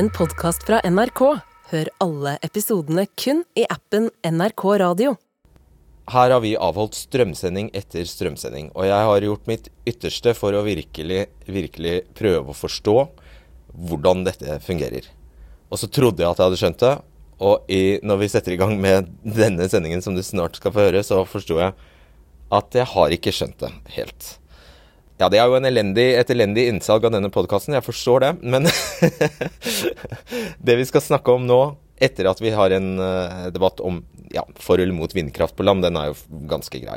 en podkast fra NRK. Hør alle episodene kun i appen NRK Radio. Her har vi avholdt strømsending etter strømsending, og jeg har gjort mitt ytterste for å virkelig, virkelig prøve å forstå hvordan dette fungerer. Og så trodde jeg at jeg hadde skjønt det, og i, når vi setter i gang med denne sendingen som du snart skal få høre, så forsto jeg at jeg har ikke skjønt det helt. Ja, det er jo elendig, et elendig innsalg av denne podkasten, jeg forstår det. Men det vi skal snakke om nå, etter at vi har en uh, debatt om ja, for eller mot vindkraft på land, den er jo ganske grei.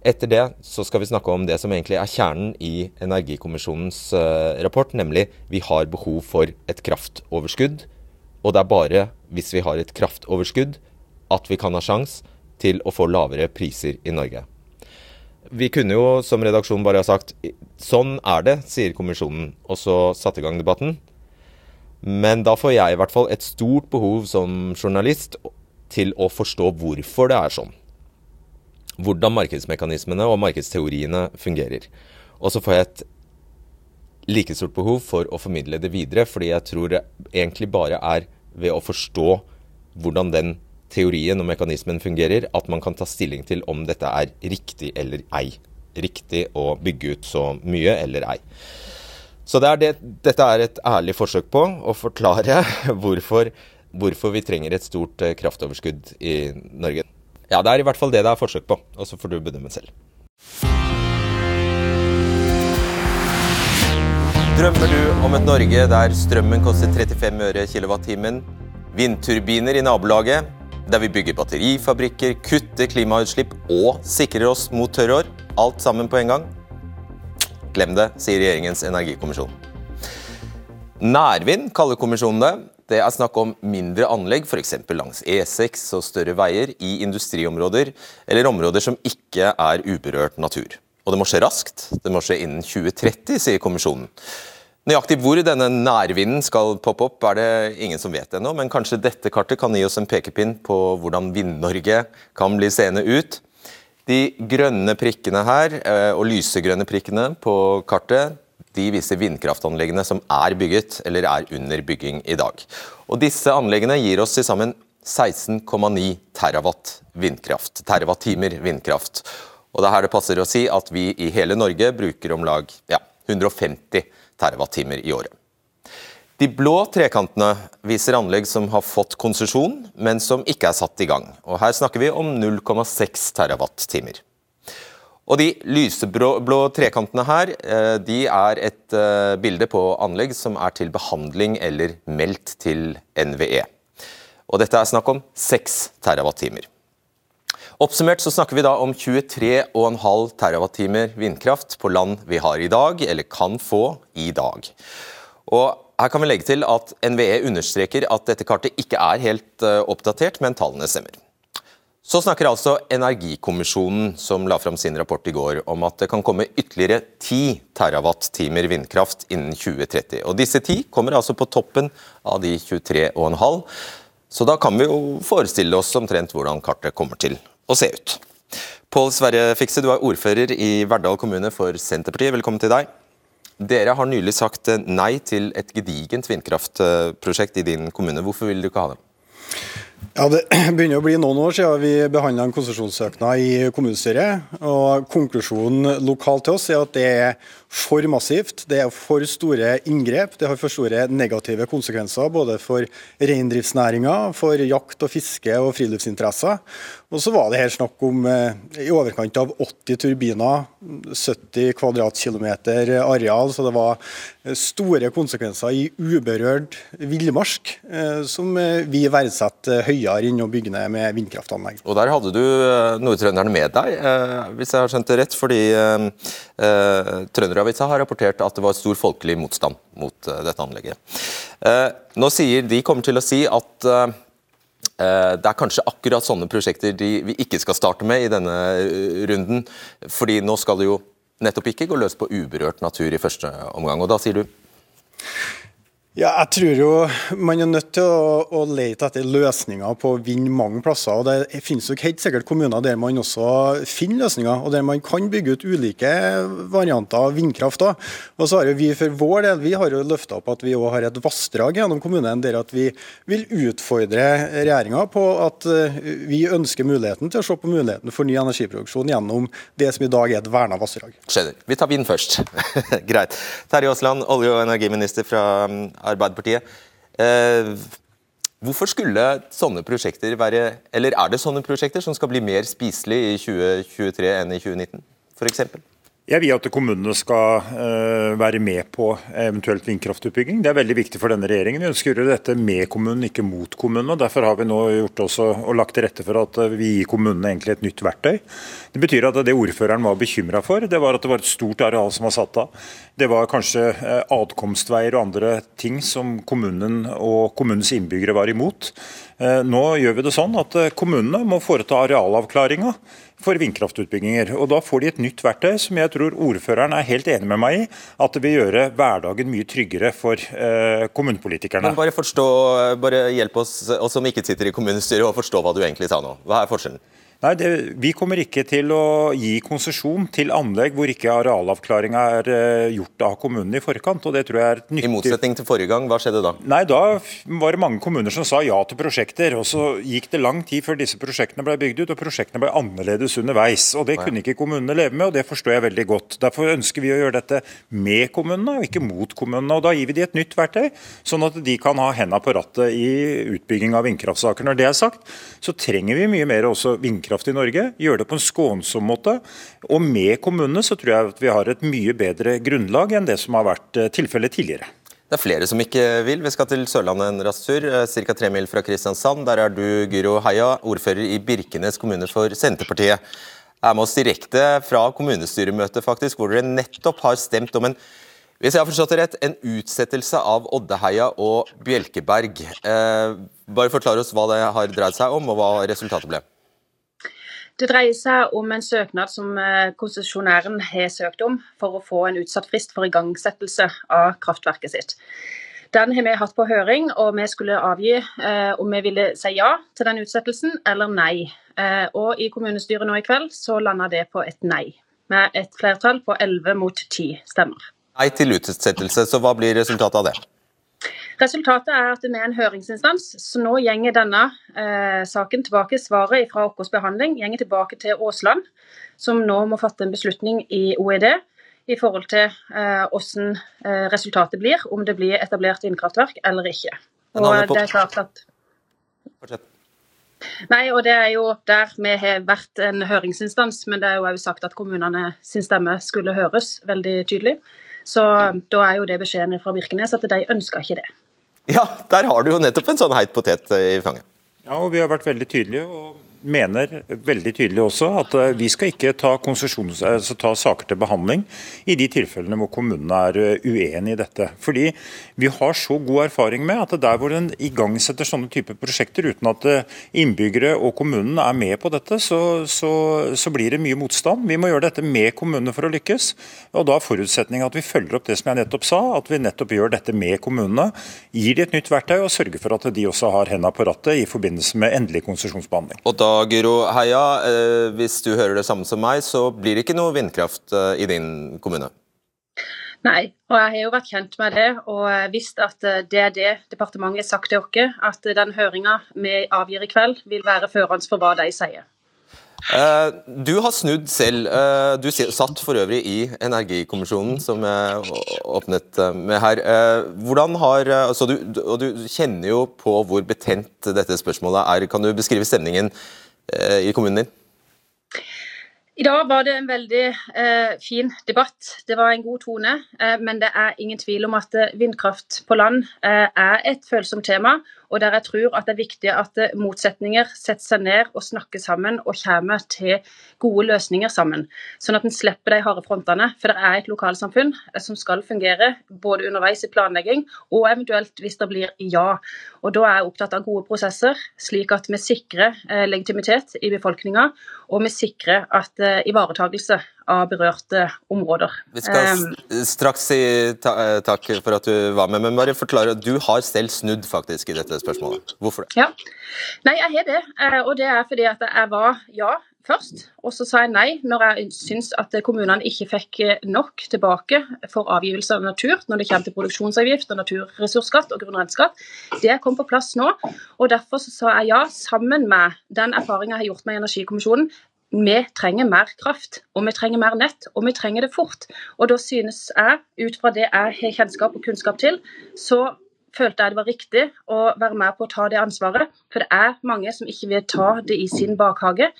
Etter det så skal vi snakke om det som egentlig er kjernen i Energikommisjonens uh, rapport, nemlig vi har behov for et kraftoverskudd. Og det er bare hvis vi har et kraftoverskudd at vi kan ha sjans til å få lavere priser i Norge. Vi kunne jo som redaksjon bare ha sagt sånn er det, sier kommisjonen, og så satt i gang debatten. Men da får jeg i hvert fall et stort behov som journalist til å forstå hvorfor det er sånn. Hvordan markedsmekanismene og markedsteoriene fungerer. Og så får jeg et like stort behov for å formidle det videre, fordi jeg tror det egentlig bare er ved å forstå hvordan den teorien og mekanismen fungerer, at man kan ta stilling til om dette er riktig eller ei. Riktig å bygge ut så mye eller ei. Så det er det, dette er et ærlig forsøk på å forklare hvorfor, hvorfor vi trenger et stort eh, kraftoverskudd i Norge. Ja, det er i hvert fall det det er forsøk på, og så får du bedømme selv. Drømmer du om et Norge der strømmen koster 35 øre kilowattimen, vindturbiner i nabolaget, der vi bygger batterifabrikker, kutter klimautslipp og sikrer oss mot tørrår, alt sammen på en gang? Glem det, sier regjeringens energikommisjon. Nærvind kaller kommisjonen det. Det er snakk om mindre anlegg, f.eks. langs E6 og større veier i industriområder eller områder som ikke er uberørt natur. Og det må skje raskt. Det må skje innen 2030, sier kommisjonen. Nøyaktig hvor denne nærvinden skal poppe opp, er det ingen som vet ennå, men kanskje dette kartet kan gi oss en pekepinn på hvordan Vind-Norge kan bli seende ut. De grønne prikkene her, eh, og lysegrønne prikkene på kartet, de viser vindkraftanleggene som er bygget eller er under bygging i dag. Og Disse anleggene gir oss til sammen 16,9 terawatt vindkraft, terawatt-timer vindkraft. Og det er her det passer å si at vi i hele Norge bruker om lag ja, 150 TWh i året. De blå trekantene viser anlegg som har fått konsesjon, men som ikke er satt i gang. Og Her snakker vi om 0,6 TWh. Og De lyseblå trekantene her eh, de er et eh, bilde på anlegg som er til behandling eller meldt til NVE. Og Dette er snakk om 6 TWh. Oppsummert så snakker vi da om 23,5 TWh vindkraft på land vi har i dag, eller kan få i dag. Og her kan vi legge til at NVE understreker at dette kartet ikke er helt uh, oppdatert, men tallene stemmer. Så snakker altså Energikommisjonen, som la fram sin rapport i går, om at det kan komme ytterligere 10 TWh vindkraft innen 2030. Og Disse 10 kommer altså på toppen av de 23,5. Så da kan vi jo forestille oss omtrent hvordan kartet kommer til å se ut. Pål Sverre Fikse, du er ordfører i Verdal kommune for Senterpartiet. Velkommen til deg. Dere har nylig sagt nei til et gedigent vindkraftprosjekt i din kommune. Hvorfor vil du ikke ha det? Ja, Det begynner å bli noen år siden vi behandla en konsesjonssøknad i kommunestyret. og Konklusjonen lokalt til oss er at det er for massivt. Det er for store inngrep. Det har for store negative konsekvenser både for reindriftsnæringa, for jakt og fiske og friluftsinteresser. Og så var det her snakk om eh, i overkant av 80 turbiner, 70 kvadratkilometer areal. Så det var eh, store konsekvenser i uberørt villmark, eh, som vi verdsetter høyere enn å bygge ned med vindkraftanlegg. Og Der hadde du nordtrønderne med deg, hvis jeg har skjønt det rett. fordi Trønderavisa har rapportert at det var stor folkelig motstand mot dette anlegget. Nå sier de kommer til å si at Eh, det er kanskje akkurat sånne prosjekter de, vi ikke skal starte med i denne eh, runden. fordi nå skal det jo nettopp ikke gå løs på uberørt natur i første omgang. og Da sier du Ja, jeg tror jo man er nødt til å, å lete etter løsninger på å vinne mange plasser. og Det finnes jo helt sikkert kommuner der man også finner løsninger, og der man kan bygge ut ulike varianter av vindkraft. Også. Og så har jo vi for vår del vi har jo løfta opp at vi også har et vassdrag gjennom kommunen der at vi vil utfordre regjeringa på at eh, vi ønsker muligheten til å se på muligheten for ny energiproduksjon gjennom det som i dag er et verna vassdrag. Skjønner. Vi tar vind først. Greit. Terje Aasland, olje- og energiminister fra mm, Arbeiderpartiet. Eh, hvorfor skulle sånne prosjekter være Eller er det sånne prosjekter som skal bli mer spiselige i 2023 enn i 2019, f.eks.? Jeg vil at kommunene skal uh, være med på eventuelt vindkraftutbygging. Det er veldig viktig for denne regjeringen. Vi ønsker å gjøre dette med kommunen, ikke mot kommunen. Derfor har vi nå gjort også, og lagt til rette for at vi gir kommunene egentlig et nytt verktøy. Det betyr at det ordføreren var bekymra for, det var at det var et stort areal som var satt av. Det var kanskje uh, adkomstveier og andre ting som kommunen og kommunens innbyggere var imot. Nå gjør vi det sånn at kommunene må foreta arealavklaringa for vindkraftutbygginger. Og Da får de et nytt verktøy som jeg tror ordføreren er helt enig med meg i, at det vil gjøre hverdagen mye tryggere for eh, kommunepolitikerne. Bare, forstå, bare hjelp oss, oss som ikke sitter i kommunestyret, å forstå hva du egentlig sa nå. Hva er forskjellen? Nei, det, Vi kommer ikke til å gi konsesjon til anlegg hvor ikke arealavklaringa er uh, gjort av kommunene i forkant. og det tror jeg er nyttig. I motsetning til forrige gang, hva skjedde da? Nei, Da var det mange kommuner som sa ja til prosjekter. og Så gikk det lang tid før disse prosjektene ble bygd ut, og prosjektene ble annerledes underveis. og Det kunne ikke kommunene leve med, og det forstår jeg veldig godt. Derfor ønsker vi å gjøre dette med kommunene, og ikke mot kommunene. og Da gir vi de et nytt verktøy, sånn at de kan ha henda på rattet i utbygging av vindkraftsaker. Når det er sagt, så trenger vi mye mer også vindkraft vindkraft i Norge. Gjøre det på en skånsom måte. Og med kommunene så tror jeg at vi har et mye bedre grunnlag enn det som har vært eh, tilfellet tidligere. Det er flere som ikke vil. Vi skal til Sørlandet en rask tur. Eh, ca. tre mil fra Kristiansand. Der er du, Guro Heia, ordfører i Birkenes kommune for Senterpartiet. Er med oss direkte fra kommunestyremøtet, faktisk, hvor dere nettopp har stemt om en hvis jeg har forstått det rett, en utsettelse av Oddeheia og Bjelkeberg. Eh, bare forklar oss hva det har dreid seg om, og hva resultatet ble. Det dreier seg om en søknad som eh, konsesjonæren har søkt om for å få en utsatt frist for igangsettelse av kraftverket sitt. Den har vi hatt på høring, og vi skulle avgi eh, om vi ville si ja til den utsettelsen eller nei. Eh, og I kommunestyret nå i kveld så landa det på et nei, med et flertall på 11 mot 10 stemmer. Nei til utsettelse, så hva blir resultatet av det? Resultatet er at vi er en høringsinstans, så nå gjenger denne eh, saken tilbake. Svaret fra vår behandling gjenger tilbake til Aasland, som nå må fatte en beslutning i OED i forhold til eh, hvordan eh, resultatet blir, om det blir etablert vindkraftverk eller ikke. Og det er klart at... Nei, og det er jo der vi har vært en høringsinstans, men det er jo også sagt at kommunene sin stemme skulle høres veldig tydelig. Så da er jo det beskjeden fra Birkenes at de ønsker ikke det. Ja, der har du jo nettopp en sånn heit potet i fanget. Ja, og vi har vært veldig tydelige. og mener veldig tydelig også at eh, vi skal ikke ta, altså ta, saker til behandling i de tilfellene hvor kommunene er eh, uenig i dette. Fordi vi har så god erfaring med at der hvor en igangsetter sånne typer prosjekter uten at eh, innbyggere og kommunen er med på dette, så, så, så, blir det mye motstand. Vi må gjøre dette med kommunene for å lykkes. og Da er forutsetningen at vi følger opp det som jeg nettopp sa, at vi nettopp gjør dette med kommunene. Gir de et nytt verktøy og sørger for at de også har hendene på rattet i forbindelse med endelig konsesjonsbehandling. Da da, Gyro Heia, eh, hvis du hører det samme som meg, så blir det ikke noe vindkraft eh, i din kommune? Nei, og jeg har jo vært kjent med det og visst at eh, det er det departementet har sagt til oss, at den høringa vi avgir i kveld vil være førende for hva de sier. Eh, du har snudd selv. Du satt for øvrig i Energikommisjonen, som jeg åpnet med her. Hvordan har, altså du, og du kjenner jo på hvor betent dette spørsmålet er. Kan du beskrive stemningen i kommunen din? I dag var det en veldig eh, fin debatt. Det var en god tone. Eh, men det er ingen tvil om at vindkraft på land eh, er et følsomt tema og der jeg tror at det er viktig at eh, motsetninger setter seg ned og snakker sammen og kommer til gode løsninger sammen. Sånn at en slipper de harde frontene. For det er et lokalsamfunn eh, som skal fungere både underveis i planlegging og eventuelt hvis det blir ja. Og Da er jeg opptatt av gode prosesser, slik at vi sikrer eh, legitimitet i befolkninga, og vi sikrer at ivaretagelse av berørte områder. Vi skal Um, straks si ta eh, takk for at du var med, men bare forklare. Du har selv snudd faktisk i dette spørsmålet. Hvorfor det? Ja. Nei, jeg har det. eh, Og det er fordi at jeg var ja først, og så sa jeg nei når jeg syns at kommunene ikke fikk eh, nok tilbake for avgivelse av natur når det kommer til produksjonsavgift og naturressursskatt og grunnrenteskatt. Det kom på plass nå, og derfor så sa jeg ja, sammen med den erfaringen jeg har gjort med Energikommisjonen. Vi trenger mer kraft, og vi trenger mer nett, og vi trenger det fort. Og da synes jeg, ut fra det jeg har kjennskap og kunnskap til, så følte jeg det var riktig å være med på å ta det ansvaret. For det er mange som ikke vil ta det i sin bakhage,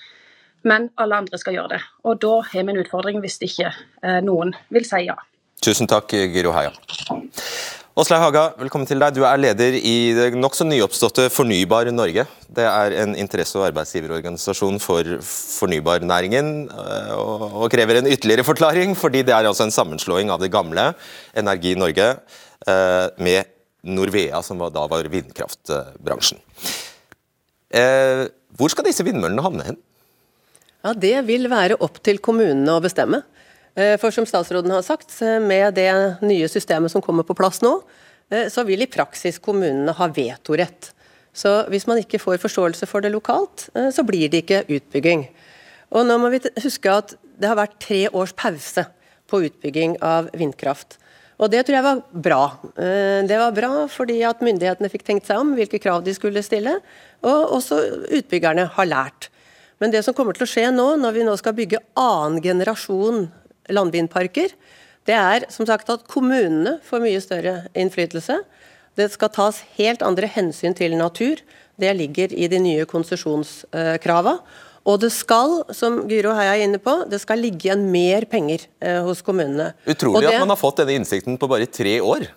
men alle andre skal gjøre det. Og da har vi en utfordring hvis ikke eh, noen vil si ja. Tusen takk, Giro Heia. Åslaug Haga, velkommen til deg. Du er leder i det nokså nyoppståtte Fornybar Norge. Det er en interesse- og arbeidsgiverorganisasjon for fornybarnæringen, øh, og, krever en ytterligere forklaring, fordi det er altså en sammenslåing av det gamle Energi Norge øh, med Norvea, som da var vindkraftbransjen. Eh, hvor skal disse vindmøllene havne hen? Ja, Det vil være opp til kommunene å bestemme. Eh, For som statsråden har sagt, eh, med det nye systemet som kommer på plass nå, eh, så vil i praksis kommunene ha vetorett. Så hvis man ikke får forståelse for det lokalt, så blir det ikke utbygging. Og nå må vi huske at det har vært tre års pause på utbygging av vindkraft. Og det tror jeg var bra. Det var bra fordi at myndighetene fikk tenkt seg om hvilke krav de skulle stille, og også utbyggerne har lært. Men det som kommer til å skje nå, når vi nå skal bygge annen generasjon landvindparker, det er som sagt at kommunene får mye større innflytelse. Det skal tas helt andre hensyn til natur. Det ligger i de nye konsesjonskrava. Og det skal, som Gyro Heia er inne på, det skal ligge igjen mer penger eh, hos kommunene. Utrolig det- at man har fått denne innsikten på bare tre år.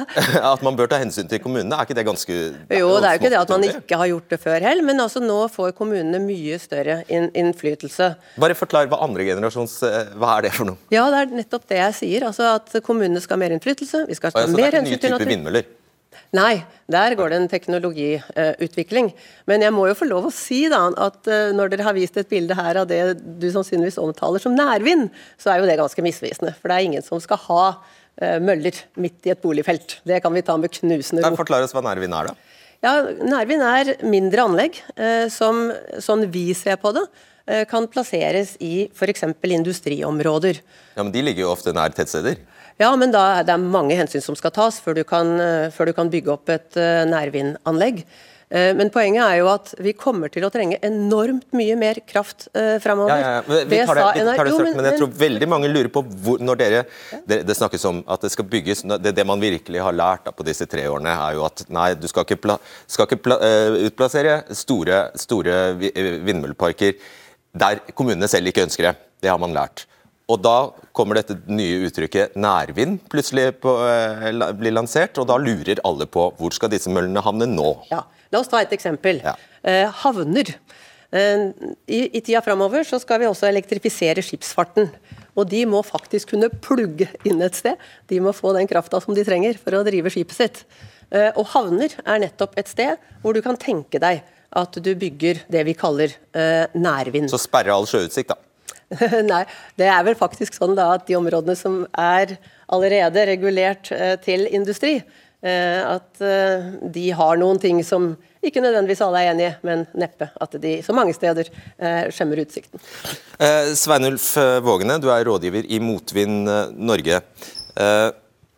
at man bør ta hensyn til kommunene, er ikke det ganske Jo, det er jo ikke det at man ikke har gjort det før heller, men altså nå får kommunene mye større innflytelse. Bare forklar hva andre generasjons eh, Hva er det for noe? Ja, det er nettopp det jeg sier. altså At kommunene skal ha mer innflytelse. Vi skal ta altså, det mer er ikke hensyn nye til typer natur. vindmøller. Nei, der går det en teknologiutvikling. Men jeg må jo få lov å si da, at eh, når dere har vist et bilde her av det du sannsynligvis omtaler som nærvind, så er jo det ganske misvisende. For det er ingen som skal ha møller midt i et boligfelt. Det kan vi ta med knusende ro. Forklar oss hva Nærvin er, da. Ja, Nærvin er mindre anlegg eh, som, sånn vi ser på det, eh, kan plasseres i f.eks. industriområder. Ja, men De ligger jo ofte nær tettsteder. Ja, men da er det mange hensyn som skal tas før du kan, eh, før du kan bygge opp et eh, nærvindanlegg. Eh, Men poenget er jo at vi kommer til å trenge enormt mye mer kraft uh, framover. Ja, ja, ja. Vi, tar det, vi tar det straks, men jeg tror veldig mange lurer på hvor, når dere det, det snakkes om at det skal bygges det, det man virkelig har lært da, på disse tre årene, er jo at nei, du skal ikke, pla, skal ikke pla, eh, utplassere store, store eh, vindmølleparker der kommunene selv ikke ønsker det. Det har man lært. Og Da kommer dette nye uttrykket nærvind plutselig på, eh, blir lansert, og da lurer alle på hvor skal disse møllene havne nå. Ja, La oss ta et eksempel. Ja. Eh, havner. Eh, I, I tida framover så skal vi også elektrifisere skipsfarten. Og de må faktisk kunne plugge inn et sted. De må få den krafta som de trenger for å drive skipet sitt. Eh, og havner er nettopp et sted hvor du kan tenke deg at du bygger det vi kaller eh, nærvind. Så sperre all sjøutsikt, da. Nei, det er vel faktisk sånn da at de områdene som er allerede regulert til industri, at eh, de har noen ting som ikke nødvendigvis alle er enig i, men neppe at de så mange steder eh, skjemmer utsikten. Eh, Sveinulf eh, Vågene, du er rådgiver i Motvind eh, Norge. Eh,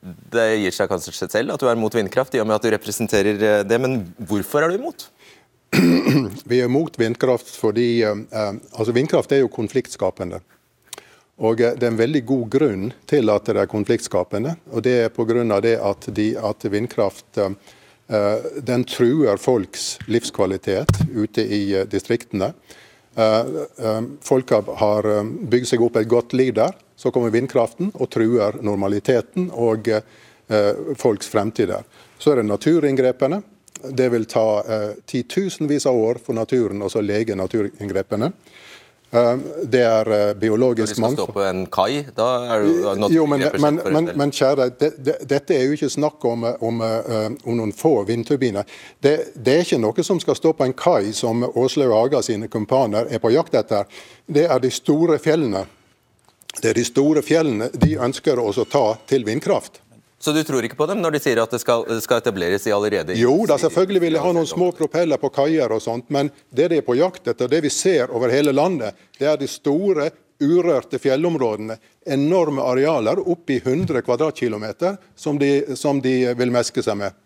det gir seg kanskje selv at du er mot vindkraft, i og med at du representerer eh, det, men hvorfor er du imot? Vi er mot vindkraft fordi eh, eh, altså vindkraft er jo konfliktskapende. Og eh, Det er en veldig god grunn til at det er konfliktskapende. og Det er pga. det at, de, at vindkraft eh, eh, den truer folks livskvalitet ute i distriktene. Folk har- bygd seg opp et godt liv der. Så kommer vindkraften og truer normaliteten og folks fremtid der. Så er det naturinngrepene. Det vil ta titusenvis av år for naturen å lege naturinngrepene. Eh, det er eh, Når de biologisk skal stå på en kai, da er du Jo, men, men, men, men kjære, det, det, dette er jo ikke snakk om, om, eh, om noen få vindturbiner. Det, det er ikke noe som skal stå på en kai som Åslaug Haga sine kumpaner er på jakt etter. Det er de store fjellene. det er de store fjellene de ønsker oss å ta til vindkraft. Så du tror ikke på dem når de sier at det skal, skal etableres i allerede Jo da, selvfølgelig vil jeg ha noen små propeller på kaier og sånt, men det de er på jakt etter, det vi ser over hele landet, det er de store, urørte fjellområdene. Enorme arealer, oppi 100 kvadratkilometer, som de, som de vil meske seg med.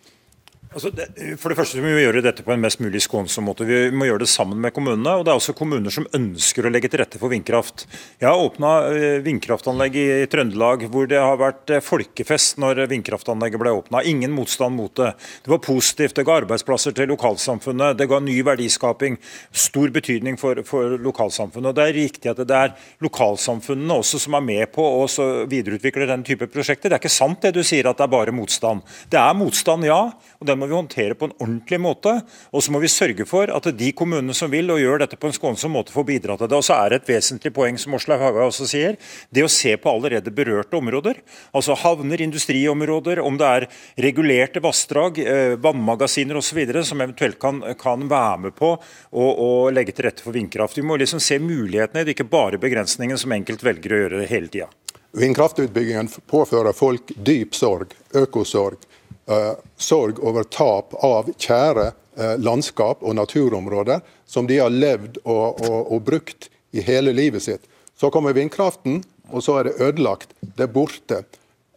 Altså det, for det første må vi gjøre dette på en mest mulig skånsom måte. Vi må gjøre det sammen med kommunene. og Det er også kommuner som ønsker å legge til rette for vindkraft. Jeg har åpna eh, vindkraftanlegg i Trøndelag hvor det har vært eh, folkefest når vindkraftanlegget ble åpna. Ingen motstand mot det. Det var positivt. Det ga arbeidsplasser til lokalsamfunnet. Det ga ny verdiskaping. Stor betydning for, for lokalsamfunnet. og Det er riktig at det er lokalsamfunnene også som er med på å videreutvikle den type prosjekter. Det er ikke sant det du sier at det er bare motstand. Det er motstand, ja. og den må vi håndtere på en ordentlig måte. Og så må vi sørge for at de kommunene som vil og gjør dette på en skånsom måte, får bidra til det. Og så er det et vesentlig poeng, som Åslaug Haga også sier, det å se på allerede berørte områder. Altså havner, industriområder, om det er regulerte vassdrag, eh, vannmagasiner osv. som eventuelt kan, kan, være med på å, legge til rette for vindkraft. Vi må liksom se mulighetene, det er ikke bare begrensningen som enkelt velger å gjøre det hele tida. Vindkraftutbyggingen påfører folk dyp sorg, økosorg. Eh, sorg over tap av kjære eh, landskap og naturområder som de har levd og, og, og brukt i hele livet sitt. Så kommer vindkraften, og så er det ødelagt. Det er borte.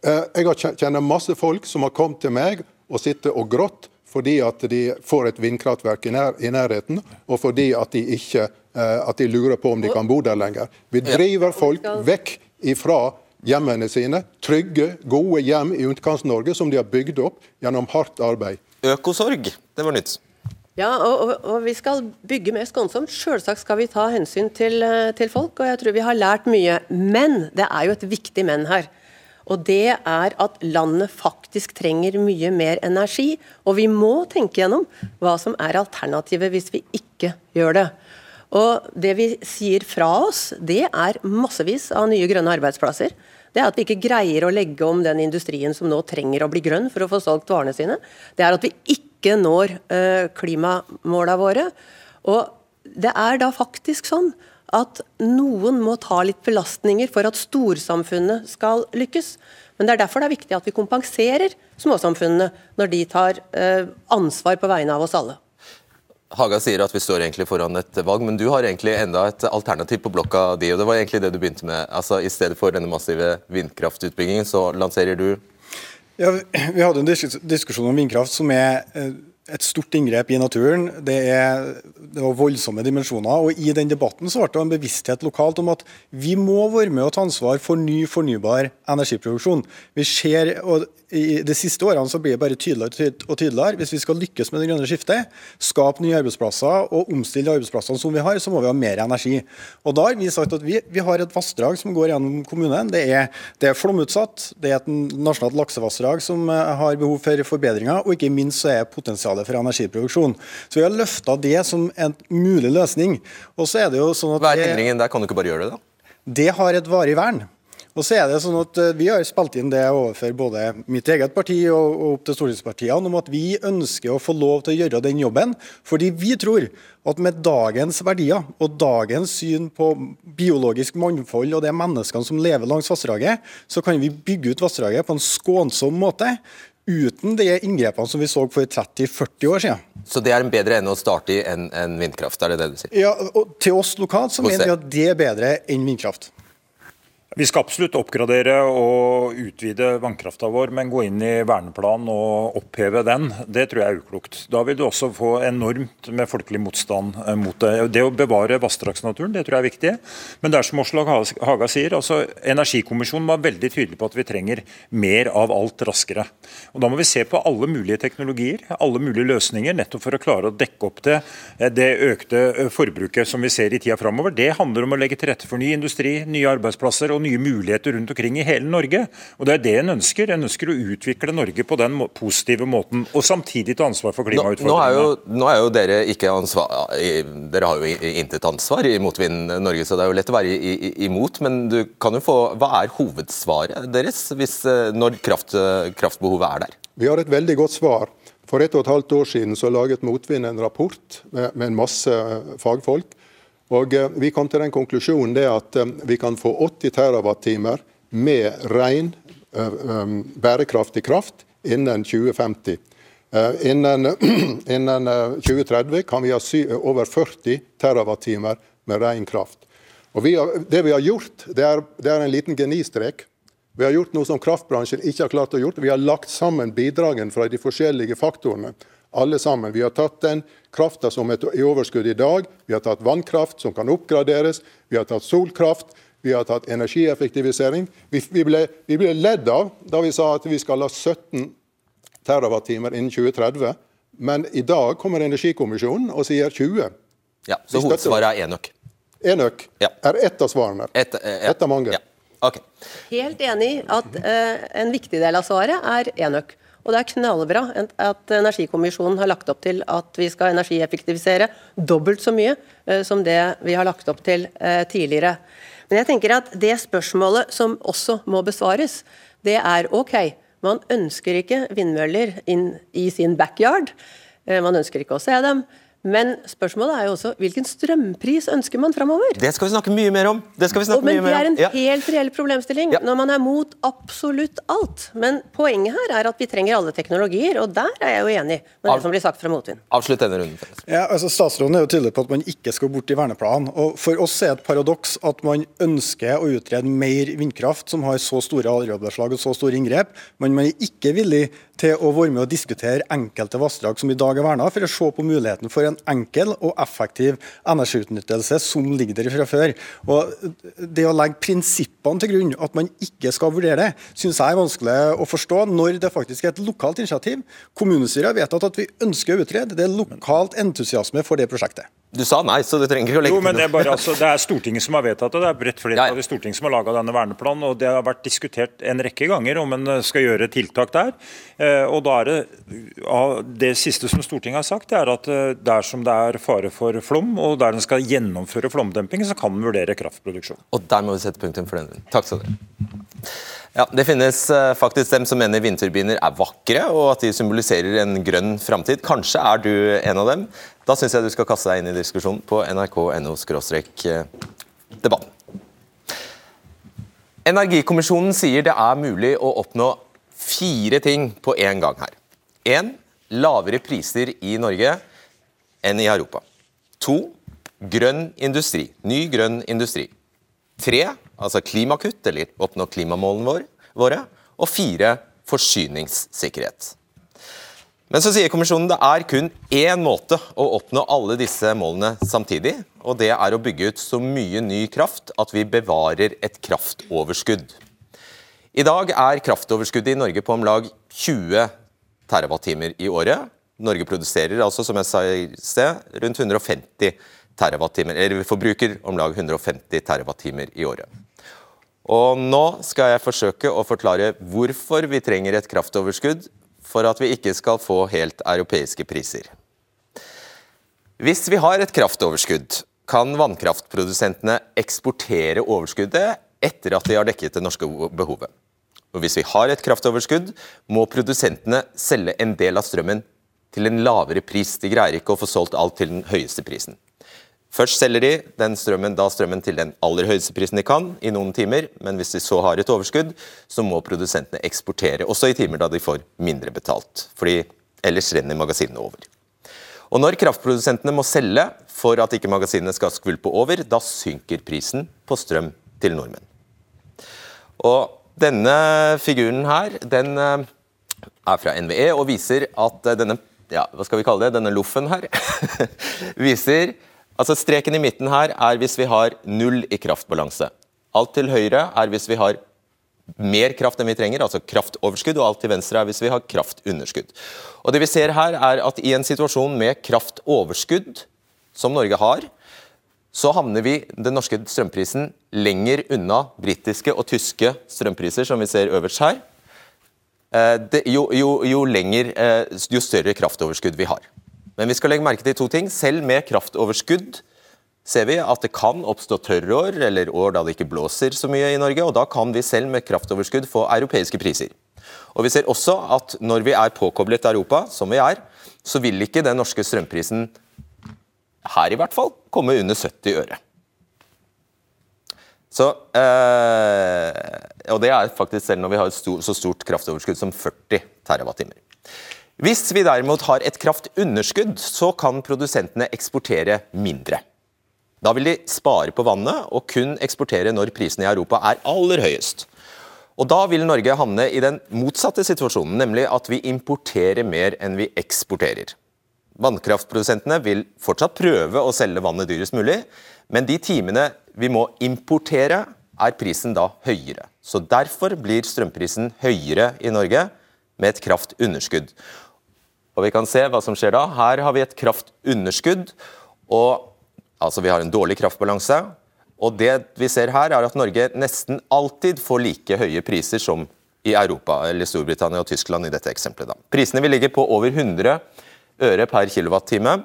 Eh, jeg kjenner masse folk som har kommet til meg og sitter og grått fordi at de får et vindkraftverk i, nær, i nærheten, og fordi at de, ikke, at de lurer på om de kan bo der lenger. Vi driver folk vekk ifra hjemmene sine. Trygge, gode hjem i Utkants-Norge som de har bygd opp gjennom hardt arbeid. Økosorg, det var nytt. Ja, og, og, og, vi skal bygge mer skånsomt. Selvsagt skal vi ta hensyn til, eh, til, folk, og jeg tror vi har lært mye. Men det er jo et viktig men her. Og det er at landet faktisk trenger mye mer energi. Og vi må tenke gjennom hva som er alternativet hvis vi ikke gjør det. Og Det vi sier fra oss, det er massevis av nye grønne arbeidsplasser. Det er at vi ikke greier å legge om den industrien som nå trenger å bli grønn for å få solgt varene sine. Det er at vi ikke når uh, klimamåla våre. Og det er da faktisk sånn at noen må ta litt belastninger for at storsamfunnet skal lykkes. Men det er derfor det er viktig at vi kompenserer småsamfunnene når de tar uh, ansvar på vegne av oss alle. Haga sier at vi står egentlig foran et valg, men du har egentlig enda et alternativ på blokka di. og Det var egentlig det du begynte med. Altså, I stedet for denne massive vindkraftutbyggingen, så lanserer du ja, Vi hadde en diskusjon om vindkraft som er eh, et stort inngrep i naturen. Det, er, det, var voldsomme dimensjoner. og I den debatten så ble det en bevissthet lokalt om at vi må være med og ta ansvar for ny fornybar energiproduksjon. Vi ser, og i De siste årene så blir det bare tydeligere og tydeligere. Hvis vi skal lykkes med det grønne skiftet, skape nye arbeidsplasser og omstille arbeidsplassene som vi har, så må vi ha mer energi. Og Da har vi sagt at vi, vi har et vassdrag som går gjennom kommunen. Det er, det er flomutsatt, det er et nasjonalt laksevassdrag som eh, har behov for forbedringer, og ikke minst så er potensialet for energiproduksjon. Så vi har løfta det som en mulig løsning. Og så er det jo sånn at... Hva er endringen der? Kan du ikke bare gjøre det, da? Det har et varig vern. Og så er det sånn at eh, Vi har spilt inn det overfor både mitt eget parti og, opp til stortingspartiene om at vi ønsker å få lov til å gjøre den jobben. Fordi vi tror at med dagens verdier og dagens syn på biologisk mangfold og det menneskene som lever langs vassdraget, så kan vi bygge ut vassdraget på en skånsom måte. Uten de inngrepene som vi så for 30-40 år siden. Så det er en bedre ende å starte i enn en vindkraft? er det det du sier? Ja, og Til oss lokalt så mener vi at det er bedre enn vindkraft. Vi skal absolutt oppgradere og utvide vannkrafta vår, men gå inn i verneplanen og oppheve den, det tror jeg er uklokt. Da vil du også få enormt med folkelig motstand eh, mot det. Det å bevare vassdragsnaturen, det tror jeg er viktig. Men det er som Oslo Haga sier, altså Energikommisjonen var veldig tydelig på at vi trenger mer av alt raskere. Og Da må vi se på alle mulige teknologier, alle mulige løsninger, nettopp for å klare å dekke opp det, eh, det økte eh, forbruket som vi ser i tida framover. Det handler om å legge til rette for ny industri, nye arbeidsplasser. og og nye muligheter rundt omkring i hele Norge. Og Det er det en ønsker. En ønsker å utvikle Norge på den positive måten, og samtidig ta ansvar for klimautfordringene. Nå, nå, er, jo, nå er jo dere ikke ansvar Dere har jo intet ansvar i Motvind Norge, så det er jo lett å være imot. Men du kan jo få Hva er hovedsvaret deres hvis, eh, når kraft, kraftbehovet er der? Vi har et veldig godt svar. For ett og et halvt år siden så laget Motvind en rapport med, med en masse fagfolk Og eh, Vi kom til den konklusjonen det at eh, vi kan få 80 TWh med ren, bærekraftig kraft innen 2050. Innen, innen 2030 kan vi ha over 40 TWh med ren kraft. Og vi har, Det vi har gjort, det er, det er en liten genistrek. Vi har gjort noe som kraftbransjen ikke har klart å gjøre. Vi har lagt sammen bidragene fra de forskjellige faktorene alle sammen. Vi har tatt den krafta som er i overskudd i dag, vi har tatt vannkraft som kan oppgraderes, vi har tatt solkraft, vi har tatt energieffektivisering. Vi, vi, ble, vi ble, ledd av da vi sa at vi skal ha 17 TWh innen 2030. Men i dag kommer Energikommisjonen og sier 20. Ja, Så hovedsvaret er enøk? Enøk ja. er ett av svarene. Et, eh, ja. et av mange. Ja. Okay. Helt enig at eh, en viktig del av svaret er enøk. Og det er knallbra at Energikommisjonen har lagt opp til at vi skal energieffektivisere dobbelt så mye eh, som det vi har lagt opp til eh, tidligere. Men jeg tenker at det spørsmålet som også må besvares, det er OK, man ønsker ikke vindmøller inn i sin backyard. Eh, man ønsker ikke å se dem. Men spørsmålet er jo også hvilken strømpris ønsker man framover? Det skal vi snakke mye mer om. Det skal vi snakke og, mye mer om. Men det er en ja. helt reell problemstilling ja. når man er mot absolutt alt. Men poenget her er at vi trenger alle teknologier, og der er jeg jo enig med Av... det som blir sagt fra Motvind. Avslutt denne runden. Ja, altså Statsråden er jo tydelig på at man ikke skal bort i verneplanen. og For oss er det et paradoks at man ønsker å utrede mer vindkraft som har så store arealbeslag og så store inngrep, men man er ikke villig til å være med og diskutere enkelte vassdrag som i dag er verna, for å se på muligheten for en enkel og effektiv energiutnyttelse som ligger der fra før. Og Det å legge prinsippene til grunn, at man ikke skal vurdere det, syns jeg er vanskelig å forstå når det faktisk er et lokalt initiativ. Kommunestyret har vedtatt at vi ønsker å utrede. Det er lokalt entusiasme for det prosjektet. Du sa nei, så du trenger ikke å legge jo, men det er, bare, altså, det er Stortinget som har vedtatt det. Det er bredt flertall i Stortinget som har laga denne verneplanen. og Det har vært diskutert en rekke ganger om en skal gjøre tiltak der. Eh, og da er Det det siste som Stortinget har sagt, det er at eh, dersom det er fare for flom, og der en skal gjennomføre flomdemping, så kan en vurdere kraftproduksjon. Og Der må vi sette punktum for den. Takk skal dere ja, Det finnes eh, faktisk dem som mener vindturbiner er vakre, og at de symboliserer en grønn framtid. Kanskje er du en av dem. Da syns jeg du skal kaste deg inn i diskusjonen på nrk.no eh, debatten. Energikommisjonen sier det er mulig å oppnå fire ting på én gang her. 1. lavere priser i Norge enn i Europa. To grønn industri. Ny grønn industri. Tre altså klimakutt, eller oppnå klimamålene våre. Og fire forsyningssikkerhet. Men så sier kommisjonen det er kun én måte å oppnå alle disse målene samtidig. Og det er å bygge ut så mye ny kraft at vi bevarer et kraftoverskudd. I dag er kraftoverskuddet i Norge på om lag 20 TWh i året. Norge produserer altså, som jeg sa i sted, rundt 150 TWh, eller vi forbruker om lag 150 TWh i året. Og Nå skal jeg forsøke å forklare hvorfor vi trenger et kraftoverskudd for at vi ikke skal få helt europeiske priser. Hvis vi har et kraftoverskudd, kan vannkraftprodusentene eksportere overskuddet etter at de har dekket det norske behovet. Og Hvis vi har et kraftoverskudd, må produsentene selge en del av strømmen til en lavere pris. De greier ikke å få solgt alt til den høyeste prisen. Først selger de den strømmen, da strømmen til den aller høyeste prisen de kan, i noen timer. Men hvis de så har et overskudd, så må produsentene eksportere, også i timer da de får mindre betalt. fordi ellers renner magasinene over. Og Når kraftprodusentene må selge for at ikke magasinene skal skvulpe over, da synker prisen på strøm til nordmenn. Og Denne figuren her den eh, er fra NVE og viser at eh, denne ja, hva skal vi kalle det, denne loffen her viser Altså Streken i midten her er hvis vi har null i kraftbalanse. Alt til høyre er hvis vi har mer kraft enn vi trenger, altså kraftoverskudd, og alt til venstre er hvis vi har kraftunderskudd. Og det vi ser her er at I en situasjon med kraftoverskudd, som Norge har, så havner vi den norske strømprisen lenger unna britiske og tyske strømpriser, som vi ser øverst her. Eh, jo, jo, jo, lenger, eh, jo større kraftoverskudd vi har. Men vi skal legge merke til to ting. Selv med kraftoverskudd ser vi at det kan oppstå tørrår, eller år da det ikke blåser så mye i Norge. og Da kan vi selv med kraftoverskudd få europeiske priser. Og Vi ser også at når vi er påkoblet Europa, som vi er, så vil ikke den norske strømprisen her i hvert fall, komme under 70 øre. Så, øh, og det er faktisk selv når vi har et så stort kraftoverskudd som 40 TWh. Hvis vi derimot har et kraftunderskudd, så kan produsentene eksportere mindre. Da vil de spare på vannet og kun eksportere når prisene i Europa er aller høyest. Og Da vil Norge havne i den motsatte situasjonen, nemlig at vi importerer mer enn vi eksporterer. Vannkraftprodusentene vil fortsatt prøve å selge vannet dyrest mulig, men de timene vi må importere, er prisen da høyere. Så Derfor blir strømprisen høyere i Norge med et kraftunderskudd. Og Vi kan se hva som skjer da. Her har vi et kraftunderskudd. og Altså, Vi har en dårlig kraftbalanse. Og det vi ser her er at Norge nesten alltid får like høye priser som i Europa, eller Storbritannia og Tyskland i dette eksempelet. Da. Prisene vil ligge på over 100 øre per kilowattime,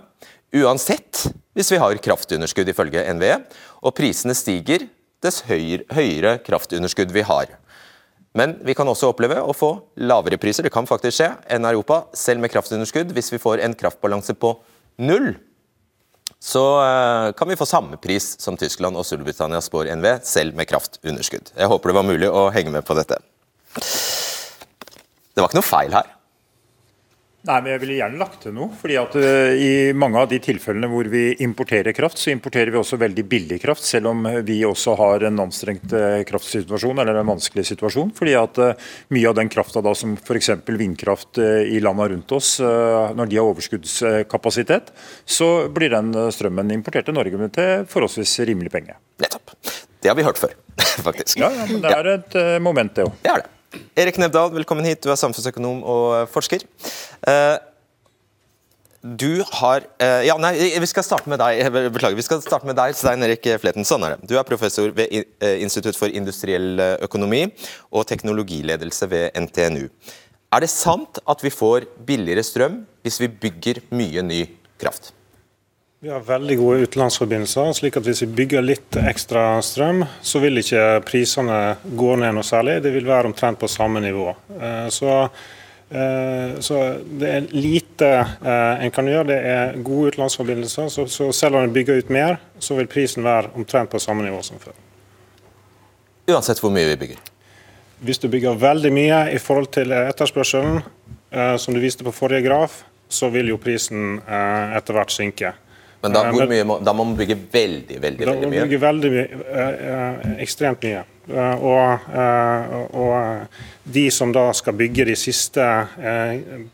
uansett hvis vi har kraftunderskudd ifølge NVE, og prisene stiger dess høyere, kraftunderskudd vi har. Men vi kan også oppleve å få lavere priser, det kan faktisk skje, enn Europa, selv med kraftunderskudd, hvis vi får en kraftbalanse på null så uh, kan vi få samme pris som Tyskland og Storbritannia spår NV, selv med kraftunderskudd. Jeg håper det var mulig å henge med på dette. Det var ikke noe feil her. Nei, men Jeg ville gjerne lagt til noe. fordi at uh, I mange av de tilfellene hvor vi importerer kraft, så importerer vi også veldig billig kraft, selv om vi også har en anstrengt uh, kraftsituasjon eller en vanskelig situasjon. fordi at uh, Mye av den krafta som f.eks. vindkraft i landene rundt oss, når de har overskuddskapasitet, så blir den strømmen importert til Norge til forholdsvis rimelig penge. Nettopp. Det har vi hørt før, faktisk. Ja, ja men det er et moment, det òg. Det er det. Erik Nevdal, velkommen hit. Du er samfunnsøkonom og forsker. Eh, du har eh, Ja, nei, vi skal starte med deg. Beklager. Vi skal starte med deg, Stein Erik Fleten. Sånn er det. Du er professor ved eh, Institutt for industriell økonomi og teknologiledelse ved NTNU. Er det sant at vi får billigere strøm hvis vi bygger mye ny kraft? Vi har veldig gode utenlandsforbindelser, slik at hvis vi bygger litt ekstra strøm, så vil ikke prisene gå ned noe særlig. Det vil være omtrent på samme nivå. Eh, så, eh, så det er lite eh, en kan gjøre. Det er gode utenlandsforbindelser. Så, så selv om en bygger ut mer, så vil prisen være omtrent på samme nivå som før. Uansett hvor mye vi bygger? Hvis du bygger veldig mye i forhold til etterspørselen, som du viste på forrige graf, så vil jo prisen etter hvert synke. Men da, hvor mye må, da må man bygge veldig, veldig, veldig mye? Da må man bygge veldig mye, eh, eh, ekstremt mye. Eh, og, og, de som da skal bygge de siste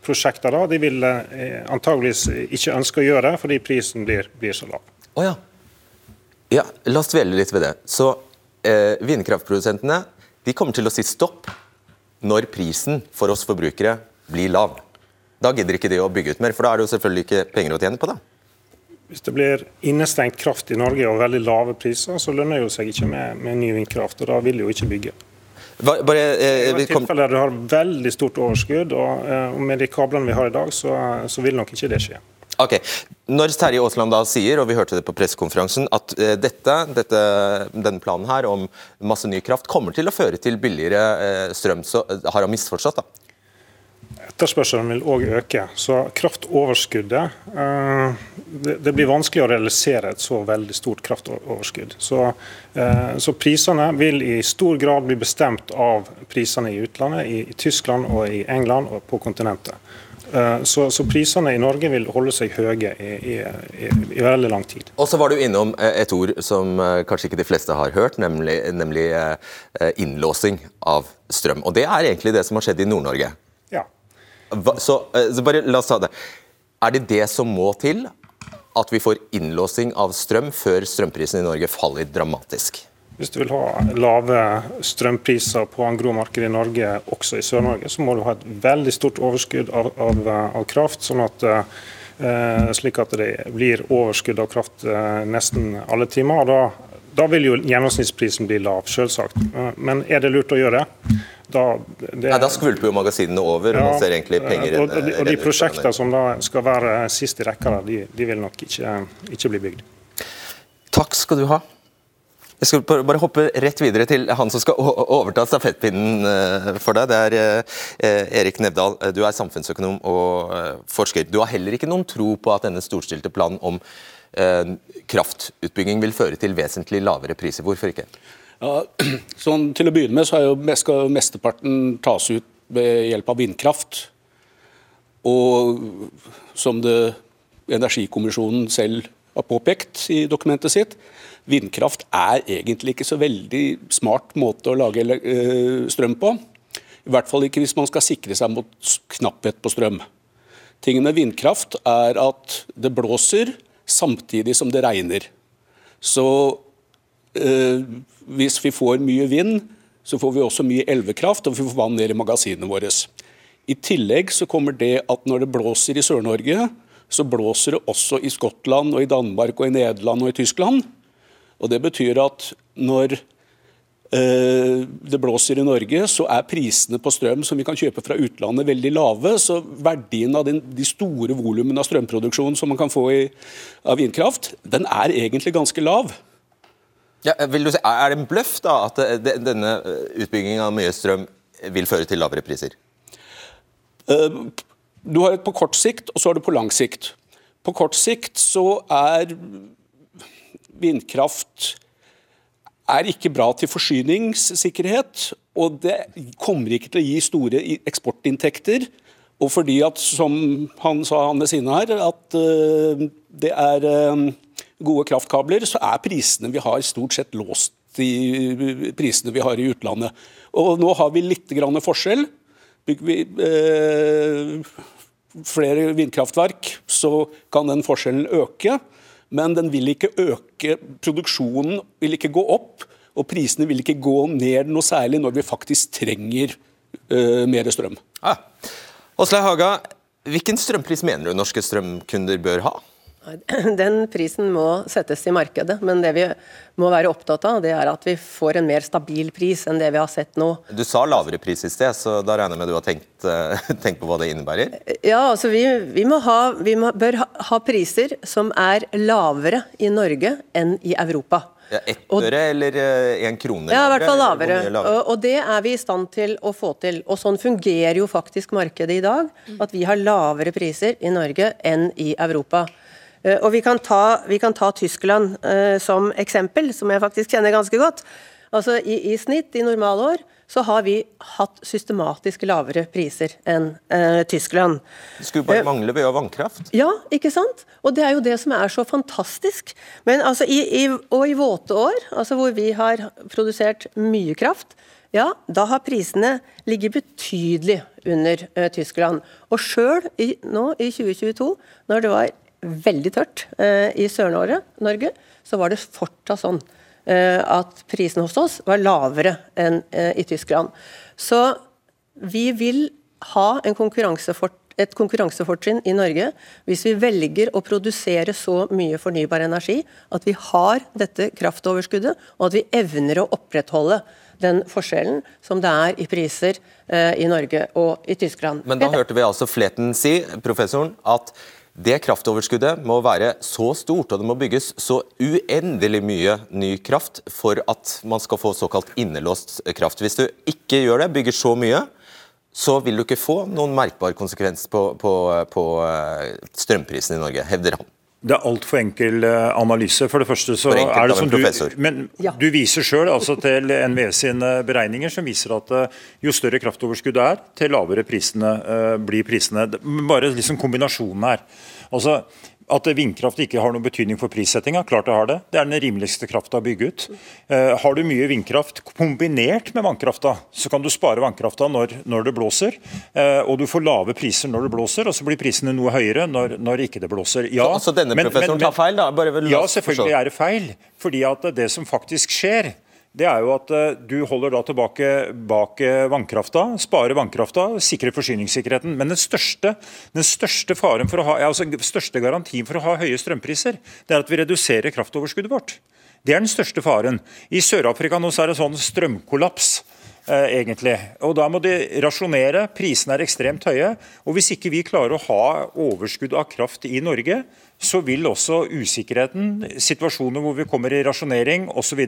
prosjektene, da, de vil antageligvis ikke ønske å gjøre det, fordi prisen blir, blir så lav. Oh, ja. ja. La oss dvele litt ved det. Så eh, Vindkraftprodusentene de kommer til å si stopp når prisen for oss forbrukere blir lav. Da gidder ikke de å bygge ut mer, for da er det jo selvfølgelig ikke penger å tjene på det. Hvis det blir innestengt kraft i Norge og veldig lave priser, så lønner det jo seg ikke med, med ny vindkraft. og Da vil de jo ikke bygge. Bare, eh, I tilfeller der du har veldig stort overskudd, og, eh, og med de kablene vi har i dag, så, så, vil nok ikke det skje. Ok, Når Terje Aasland da sier, og vi hørte det på pressekonferansen, at eh, dette, dette, denne planen her om masse ny kraft kommer til å føre til billigere eh, strøm, så har han misforstått? da? Etterspørselen vil òg øke. Så kraftoverskuddet eh, Det blir vanskelig å realisere et så veldig stort kraftoverskudd. Så, eh, så prisene vil i stor grad bli bestemt av prisene i utlandet, i, Tyskland og i England og på kontinentet. Eh, så, så, prisene i Norge vil holde seg høye i, i, i, i, veldig lang tid. Og så var du innom et ord som kanskje ikke de fleste har hørt, nemlig, nemlig innlåsing av strøm. Og Det er egentlig det som har skjedd i Nord-Norge. Så, eh, så, bare la oss ta det. Er det det som må til, at vi får innlåsing av strøm før strømprisen i Norge faller dramatisk? Hvis du vil ha lave strømpriser på angromarkedet i Norge, også i Sør-Norge, så må du ha et veldig stort overskudd av, av, av kraft. sånn at eh, slik at det blir overskudd av kraft eh, nesten alle timer. og Da, da vil jo gjennomsnittsprisen bli lav, selvsagt. Men er det lurt å gjøre da, det, Nei, da skvulper jo magasinene over. Ja, man ser egentlig penger og, og, de, og de prosjektene som da skal være sist i rekka, de, de vil nok ikke, ikke, bli bygd. Takk skal du ha. Jeg skal bare hoppe rett videre til han som skal overta stafettpinnen eh, for deg. Det er eh, Erik Nevdal. Du er samfunnsøkonom og eh, forsker. Du har heller ikke noen tro på at denne storstilte planen om kraftutbygging vil føre til vesentlig lavere priser. Hvorfor ikke? Ja, sånn, til å begynne med så jo, skal mesteparten tas ut ved hjelp av vindkraft. Og som det Energikommisjonen selv har påpekt i dokumentet sitt, vindkraft er egentlig ikke så veldig smart måte å lage eh, strøm på. I hvert fall ikke hvis man skal sikre seg mot knapphet på strøm. Tingen med vindkraft er at det blåser samtidig som det regner. Så eh, hvis vi får mye vind, så får vi også mye elvekraft, og vi får vann ned i magasinene våre. I tillegg så kommer det at når det blåser i Sør-Norge, så blåser det også i Skottland, og i Danmark, og i Nederland og i Tyskland. Og Det betyr at når det blåser i Norge, så er prisene på strøm som vi kan kjøpe fra utlandet veldig lave. Så verdien av den, de store volumene av strømproduksjon som man kan få i, av vindkraft, den er egentlig ganske lav. Ja, vil du si, er det en bløff da, at det, denne utbyggingen av mye strøm vil føre til lavere priser? Du har et på kort sikt, og så har du på lang sikt. På kort sikt så er vindkraft er ikke bra til forsyningssikkerhet, og det kommer ikke til å gi store eksportinntekter. Og fordi at, som han sa han ved siden her, at uh, det er uh, gode kraftkabler, så er prisene vi har stort sett låst i prisene vi har i utlandet. Og nå har vi litt grann forskjell. Bygger vi eh, flere vindkraftverk, så kan den forskjellen øke. Men den vil ikke øke, produksjonen vil ikke gå opp, og prisene vil ikke gå ned noe særlig når vi faktisk trenger uh, mer strøm. Ah. Haga, hvilken strømpris mener du norske strømkunder bør ha? Den prisen må settes i markedet, men det vi må være opptatt av, det er at vi får en mer stabil pris enn det vi har sett nå. Du sa lavere pris i sted, så da regner jeg med du har tenkt, tenkt på hva det innebærer? Ja, altså vi, vi, ha, vi må, bør ha, ha, priser som er lavere i Norge enn i Europa. Ja, Ett øre eller én eh, krone? Ja, i hvert fall lavere. og det er vi i stand til å få til. Og sånn fungerer jo faktisk markedet i dag. At vi har lavere priser i Norge enn i Europa. Eh, og vi kan ta, vi kan ta Tyskland uh, som eksempel, som jeg faktisk kjenner ganske godt. Altså i, i, snitt i normalår så har vi hatt systematisk lavere priser enn uh, Tyskland. Det skulle bare mangle ved å ha vannkraft? Ja, ikke sant? Og det er jo det som er så fantastisk. Men altså i, i, og i våte år, altså hvor vi har produsert mye kraft, ja, da har prisene ligget betydelig under uh, Tyskland. Og sjøl nå i 2022, når det var veldig tørt eh, i Sør-Norge, så var det fortsatt sånn eh, at prisen hos oss var lavere enn eh, i Tyskland. Så vi vil ha konkurransefort, et konkurransefortrinn i Norge hvis vi velger å produsere så mye fornybar energi at vi har dette kraftoverskuddet, og at vi evner å opprettholde den forskjellen som det er i priser i Norge og i Tyskland. Men da hørte vi altså Fleten si, professoren, at det kraftoverskuddet må være så stort, og det må bygges så uendelig mye ny kraft for at man skal få såkalt innelåst kraft. Hvis du ikke gjør det, bygger så mye, så vil du ikke få noen merkbar konsekvens på, på, på eh, strømprisen i Norge, hevder han. Det er altfor enkel eh, analyse. For det første så er det som du, men du viser sjøl altså til NVE sine beregninger som viser at eh, jo større kraftoverskudd det er, til lavere prisene, uh, blir prisene. Bare liksom kombinasjonen her. Altså, at vindkraft ikke har noen betydning for prissettinga, klart det har det. Det er den rimeligste krafta å bygge ut. Uh, har du mye vindkraft kombinert med vannkrafta, så kan du spare vannkrafta når, når det blåser. Uh, og du får lave priser når det blåser, og så blir prisene noe høyere når, når ikke det blåser. Ja, så, så denne professoren tar feil, da? ja, selvfølgelig er det feil. Fordi at det som faktisk skjer, det er jo at eh, du holder da tilbake bak eh, vannkrafta, sparer vannkrafta, sikrer forsyningssikkerheten. Men den største, den største, for ha, altså største garantien for å ha høye strømpriser, det er at vi reduserer kraftoverskuddet vårt. Det er den største faren. I Sør-Afrika nå så er det sånn strømkollaps. Eh, egentlig. Og Da må de rasjonere. Prisene er ekstremt høye. og Hvis ikke vi klarer å ha overskudd av kraft i Norge, så vil også usikkerheten, situasjoner hvor vi kommer i rasjonering osv.,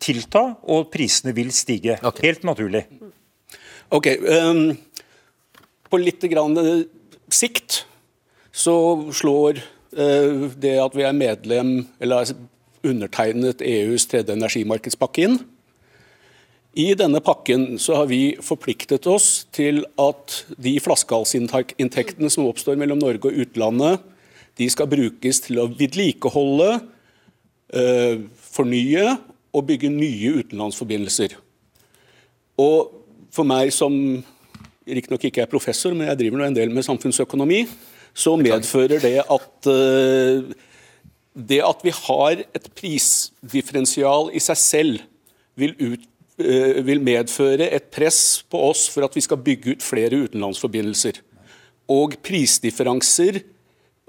tilta, og prisene vil stige. Okay. Helt naturlig. Ok, um, På litt grann eh, sikt så slår uh, det at vi er medlem, eller undertegnet EUs tredje energimarkedspakke inn. I denne pakken så har vi forpliktet oss til at de flaskehalsinntektene som oppstår mellom Norge og utlandet, de skal brukes til å vedlikeholde, eh, fornye og bygge nye utenlandsforbindelser. Og for meg som riktignok ikke er professor, men jeg driver nå en del med samfunnsøkonomi, så medfører det at eh, det at vi har et prisdifferensial i seg selv, vil ut Eh, vil medføre et press på oss for at vi skal bygge ut flere utenlandsforbindelser. Og prisdifferanser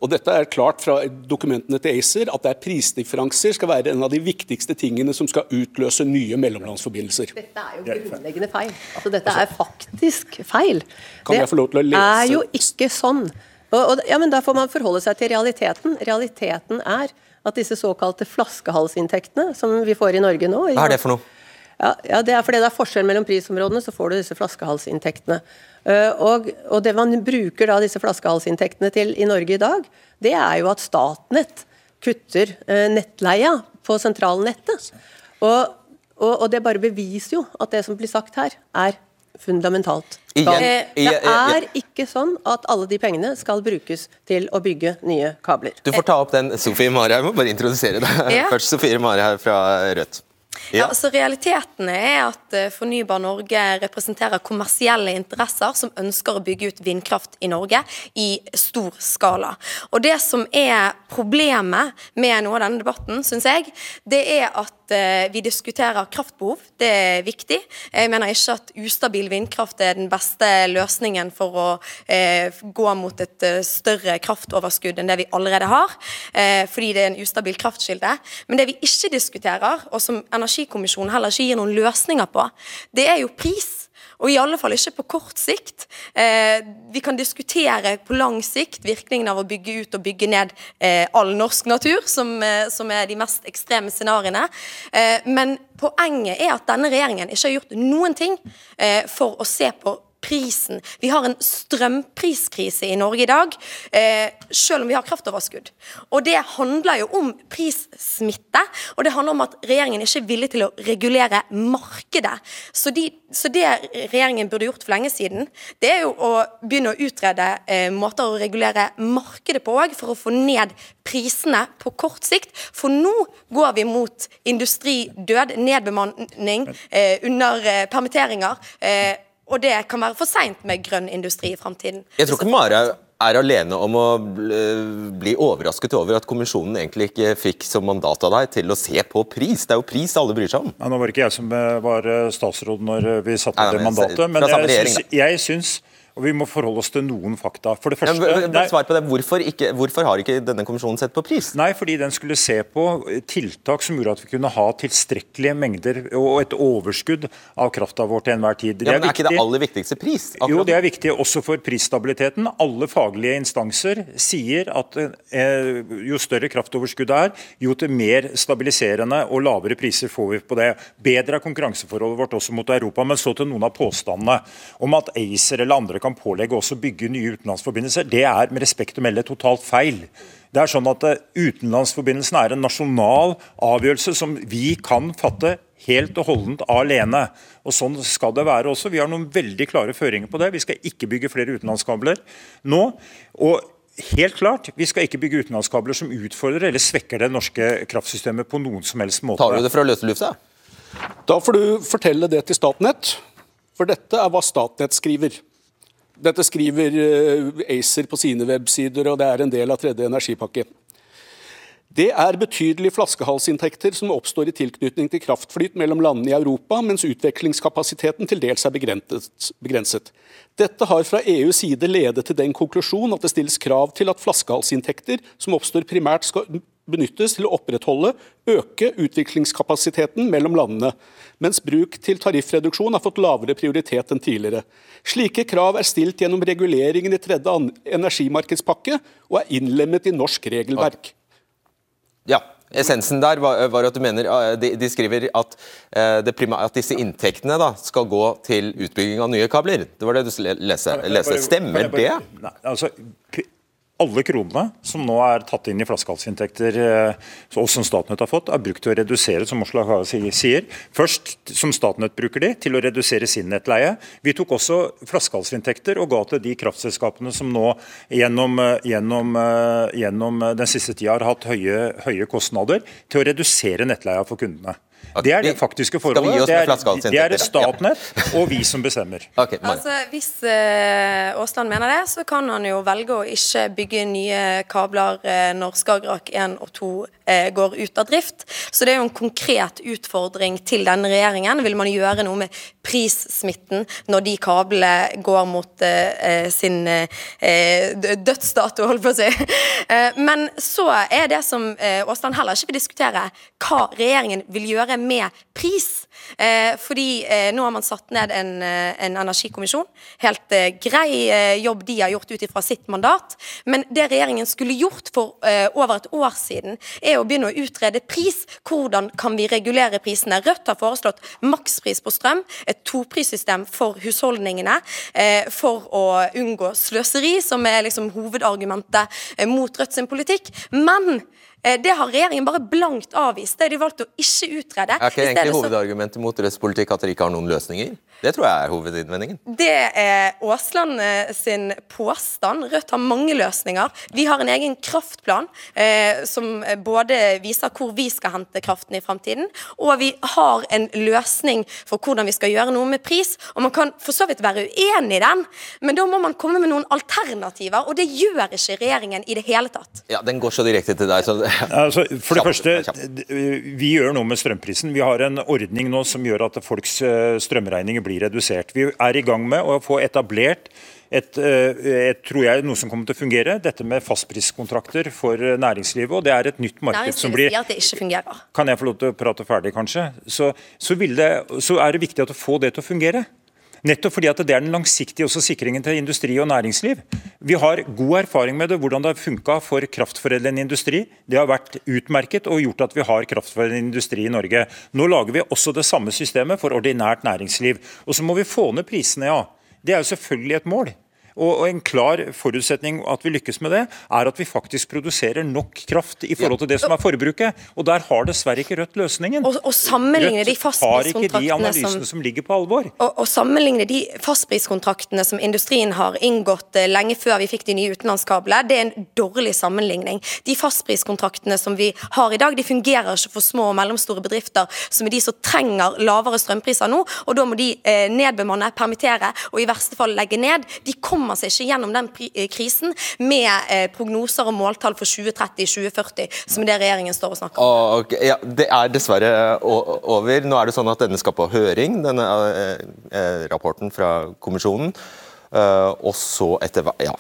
og dette er klart fra dokumentene til ACER at det er prisdifferanser skal være en av de viktigste tingene som skal utløse nye mellomlandsforbindelser. Dette er jo grunnleggende feil. Altså, dette er faktisk feil. Kan jeg få lov til å lese? Det er jo ikke sånn. Og, og, ja, men Da får man forholde seg til realiteten. Realiteten er at disse såkalte flaskehalsinntektene som vi får i Norge nå Hva er det for noe? Ja, ja, det er fordi det er forskjell mellom prisområdene, så får du disse flaskehalsinntektene. Uh, og, og, det man bruker da disse flaskehalsinntektene til i Norge i dag, det er jo at Statnett kutter uh, nettleia på sentralnettet. Og, og, og, det bare beviser jo at det som blir sagt her, er fundamentalt Igjen. Det er ikke sånn at alle de pengene skal brukes til å bygge nye kabler. Du får ta opp den, Sofie Mari. Jeg må bare introdusere deg ja. først. Sofie Mare her fra Rødt. Ja. altså Realitetene er at eh, Fornybar Norge representerer kommersielle interesser som ønsker å bygge ut vindkraft i Norge i stor skala. Og Det som er problemet med noe av denne debatten, syns jeg, det er at Eh, vi diskuterer kraftbehov. Det er viktig. Jeg mener ikke at ustabil vindkraft er den beste løsningen for å eh, gå mot et eh, større kraftoverskudd enn det vi allerede har, fordi det er en ustabil kraftkilde. Men det vi ikke diskuterer, og som Energikommisjonen heller ikke gir noen løsninger på, det er jo pris. Og i alle fall ikke på kort sikt. Eh, vi kan diskutere på lang sikt virkningen av å bygge ut og bygge ned eh, all norsk natur, som, eh, som er de mest ekstreme scenarioene. Eh, men poenget er at denne regjeringen ikke har gjort noen ting eh, for å se på prisen. Vi har en strømpriskrise i Norge i dag, eh, selv om vi har kraftoverskudd. Og Det handler jo om prissmitte, og det handler om at regjeringen ikke er villig til å regulere markedet. Så, de, så det regjeringen burde gjort for lenge siden, det er jo å begynne å utrede eh, måter å regulere markedet på òg, for å få ned prisene på kort sikt. For nå går vi mot industridød, nedbemanning, eh, under eh, permitteringer. Eh, og det kan være for seint med grønn industri i framtiden. Jeg tror ikke Mara er alene om å bli overrasket over at kommisjonen egentlig ikke fikk som mandat av deg til å se på pris. Det er jo pris alle bryr seg om. Ja, nå var det ikke jeg som var eh, statsråd når vi satte det mandatet, men jeg syns og Vi må forholde oss til noen fakta. For det første, ja, men, svar på det. Hvorfor, ikke, hvorfor, har ikke denne kommisjonen sett på pris? Nei, fordi den skulle se på tiltak som gjorde at vi kunne ha tilstrekkelige mengder og et overskudd av krafta vår til enhver tid. Det ja, men Er, er ikke det aller viktigste pris? Akkurat. Jo, det er viktig også for prisstabiliteten. Alle faglige instanser sier at eh, jo større kraftoverskuddet er, jo til mer stabiliserende og lavere priser får vi på det. Bedre er konkurranseforholdet vårt også mot Europa. Men så til noen av påstandene om at ACER eller andre kan pålegge oss å bygge nye utenlandsforbindelser, det er med respekt å melde totalt feil. Det er sånn at eh, Utenlandsforbindelsen er en nasjonal avgjørelse som vi kan fatte helt og holdent alene. Og Sånn skal det være også. Vi har noen veldig klare føringer på det. Vi skal ikke bygge flere utenlandskabler nå. og Helt klart, Vi skal ikke bygge utenlandskabler som utfordrer eller svekker det norske kraftsystemet på noen som helst måte. Tar du det fra løse lufta? Da får du fortelle det til Statnett, for dette er hva Statnett skriver. Dette skriver eh, ACER på sine websider, og det er en del av tredje energipakke. Det er betydelige flaskehalsinntekter som oppstår i tilknytning til kraftflyt mellom landene i Europa, mens utvekslingskapasiteten til dels er begrenset. Dette har fra EUs side ledet til den konklusjon at det stilles krav til at flaskehalsinntekter som oppstår primært skal benyttes til å opprettholde, øke utviklingskapasiteten mellom landene, mens bruk til tariffreduksjon har fått lavere prioritet enn tidligere. Slike krav er stilt gjennom reguleringen i tredje energimarkedspakke og er innlemmet i norsk regelverk. Ja, Essensen der var, var, at du mener de, de skriver at, uh, at, disse inntektene da, skal gå til utbygging av nye kabler. Det var det du leste. leste. Stemmer det? Nei, altså, alle kronene som nå er tatt inn i flaskehalsinntekter, eh, som Statnett har fått, er brukt til å redusere, som Oslo sier. Først, som Statnett bruker de, til å redusere sin nettleie. Vi tok også flaskehalsinntekter og ga til de kraftselskapene som nå gjennom, eh, gjennom, eh, gjennom den siste tida har hatt høye, høye kostnader, til å redusere nettleia for kundene. Det er det faktiske forholdet. Det er, det er Statnett og vi som bestemmer. Okay, altså, hvis uh, Aasland mener det, så kan han jo velge å ikke bygge nye kabler uh, når Skagerrak 1 og 2 uh, eh, går ut av drift. Så det er jo en konkret utfordring til denne regjeringen. Vil man gjøre noe med prissmitten når de kablene går mot sin dødsdato, holdt på å si. men så er det som Aasland heller ikke vil diskutere, hva regjeringen vil gjøre med pris. Eh, fordi eh, nå har man satt ned en, eh, en energikommisjon. Helt eh, grei eh, jobb de har gjort ut ifra sitt mandat. Men det regjeringen skulle gjort for eh, over et år siden, er å begynne å utrede pris. Hvordan kan vi regulere prisene? Rødt har foreslått makspris på strøm, et toprissystem for husholdningene, for å unngå sløseri, som er liksom hovedargumentet mot Rødt sin politikk. Men Eh, det har regjeringen bare blankt avvist. Det har de valgt å ikke utrede. Er ikke egentlig hovedargumentet mot Rødts politikk at dere ikke har noen løsninger? Det tror jeg er hovedinnvendingen. Det er Aasland eh, sin påstand. Rødt har mange løsninger. Vi har en egen kraftplan eh, som både viser hvor vi skal hente kraften i framtiden, og vi har en løsning for hvordan vi skal gjøre noe med pris. Og Man kan for så vidt være uenig i den, men da må man komme med noen alternativer, og det gjør ikke regjeringen i det hele tatt. Ja, Den går så direkte til deg. så Altså, for det første, Vi gjør noe med strømprisen. Vi har en ordning nå som gjør at folks eh, strømregninger blir redusert. Vi er i gang med å få etablert et, eh, et, tror jeg, noe som kommer til å fungere. Dette med fastpriskontrakter for næringslivet. og Det er et nytt marked som blir at det ikke fungerer. Kan jeg få lov til å prate ferdig, kanskje? Så, så, det, så er det viktig å få det til å fungere. Nettopp fordi at det er den langsiktige også sikringen til industri og næringsliv. Vi har god erfaring med det, hvordan det har funka for kraftforedlende industri. Det har vært utmerket og gjort at vi har kraftforedlende industri i Norge. Nå lager vi også det samme systemet for ordinært næringsliv. Og så må vi få ned prisene, ja. Det er jo selvfølgelig et mål. Og En klar forutsetning at vi lykkes med det, er at vi faktisk produserer nok kraft i forhold til det som er forbruket. Og Der har dessverre ikke Rødt løsningen. Og, og sammenligne de fastpriskontraktene tar ikke de analysene som, som ligger på alvor. Og, og sammenligne de fastpriskontraktene som industrien har inngått eh, lenge før vi fikk de nye utenlandskablene, det er en dårlig sammenligning. De fastpriskontraktene som vi har i dag, de fungerer ikke for små og mellomstore bedrifter, som er de som trenger lavere strømpriser nå. og Da må de eh, nedbemanne, permittere og i verste fall legge ned. De kommer kommer seg ikke gjennom den eh, krisen med eh, prognoser og måltall for 2030-2040, som er det regjeringen står og snakker om. Okay, ja, det er dessverre over. Nå er det sånn at denne skal på høring, denne eh, rapporten fra kommisjonen. og så etter ja,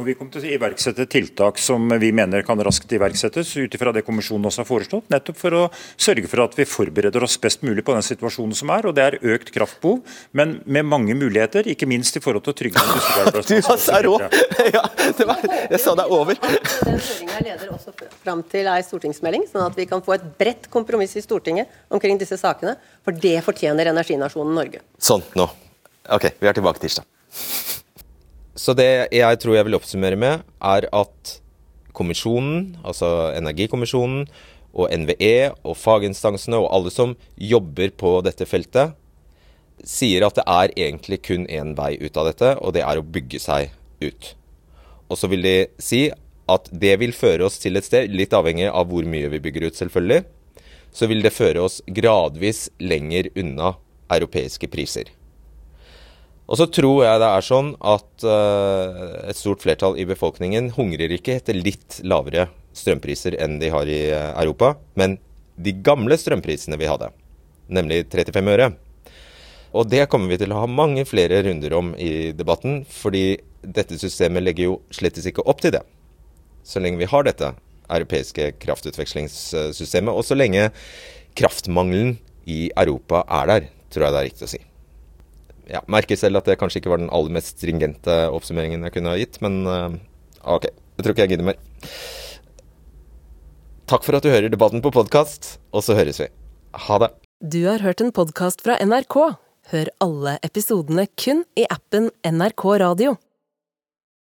og Vi kommer til å iverksette tiltak som vi mener kan raskt iverksettes, ut ifra det kommisjonen også har foreslått, nettopp for å sørge for at vi forbereder oss best mulig på den situasjonen som er. og Det er økt kraftbehov, men med mange muligheter, ikke minst i forhold til å trygge industriarbeidsplasser. Du rå! ja, det var, jeg sa det er over. Den høringa leder også fram til ei stortingsmelding, sånn at vi kan få et bredt kompromiss i Stortinget omkring disse sakene. For det fortjener energinasjonen Norge. Sånn, nå. Ok, vi er tilbake tirsdag. Så det jeg tror jeg vil oppsummere med, er at kommisjonen, altså Energikommisjonen, og NVE og faginstansene og alle som jobber på dette feltet, sier at det er egentlig kun én vei ut av dette, og det er å bygge seg ut. Og så vil de si at det vil føre oss til et sted, litt avhengig av hvor mye vi bygger ut, selvfølgelig, så vil det føre oss gradvis lenger unna europeiske priser. Og så tror jeg det er sånn at uh, et stort flertall i befolkningen hungrer ikke etter litt lavere strømpriser enn de har i uh, Europa, men de gamle strømprisene vi hadde, nemlig 35 øre. Og det kommer vi til å ha mange flere runder om i debatten, fordi dette systemet legger jo slettes ikke opp til det. Så lenge vi har dette, europeiske kraftutvekslingssystemet. Og så lenge kraftmangelen i Europa er der, tror jeg det er riktig å si. Jeg merker selv at det kanskje ikke var den aller mest stringente oppsummeringen jeg kunne ha gitt, men uh, OK. Jeg tror ikke jeg gidder mer. Takk for at du hører debatten på podkast, og så høres vi. Ha det. Du har hørt en podkast fra NRK. Hør alle episodene kun i appen NRK Radio.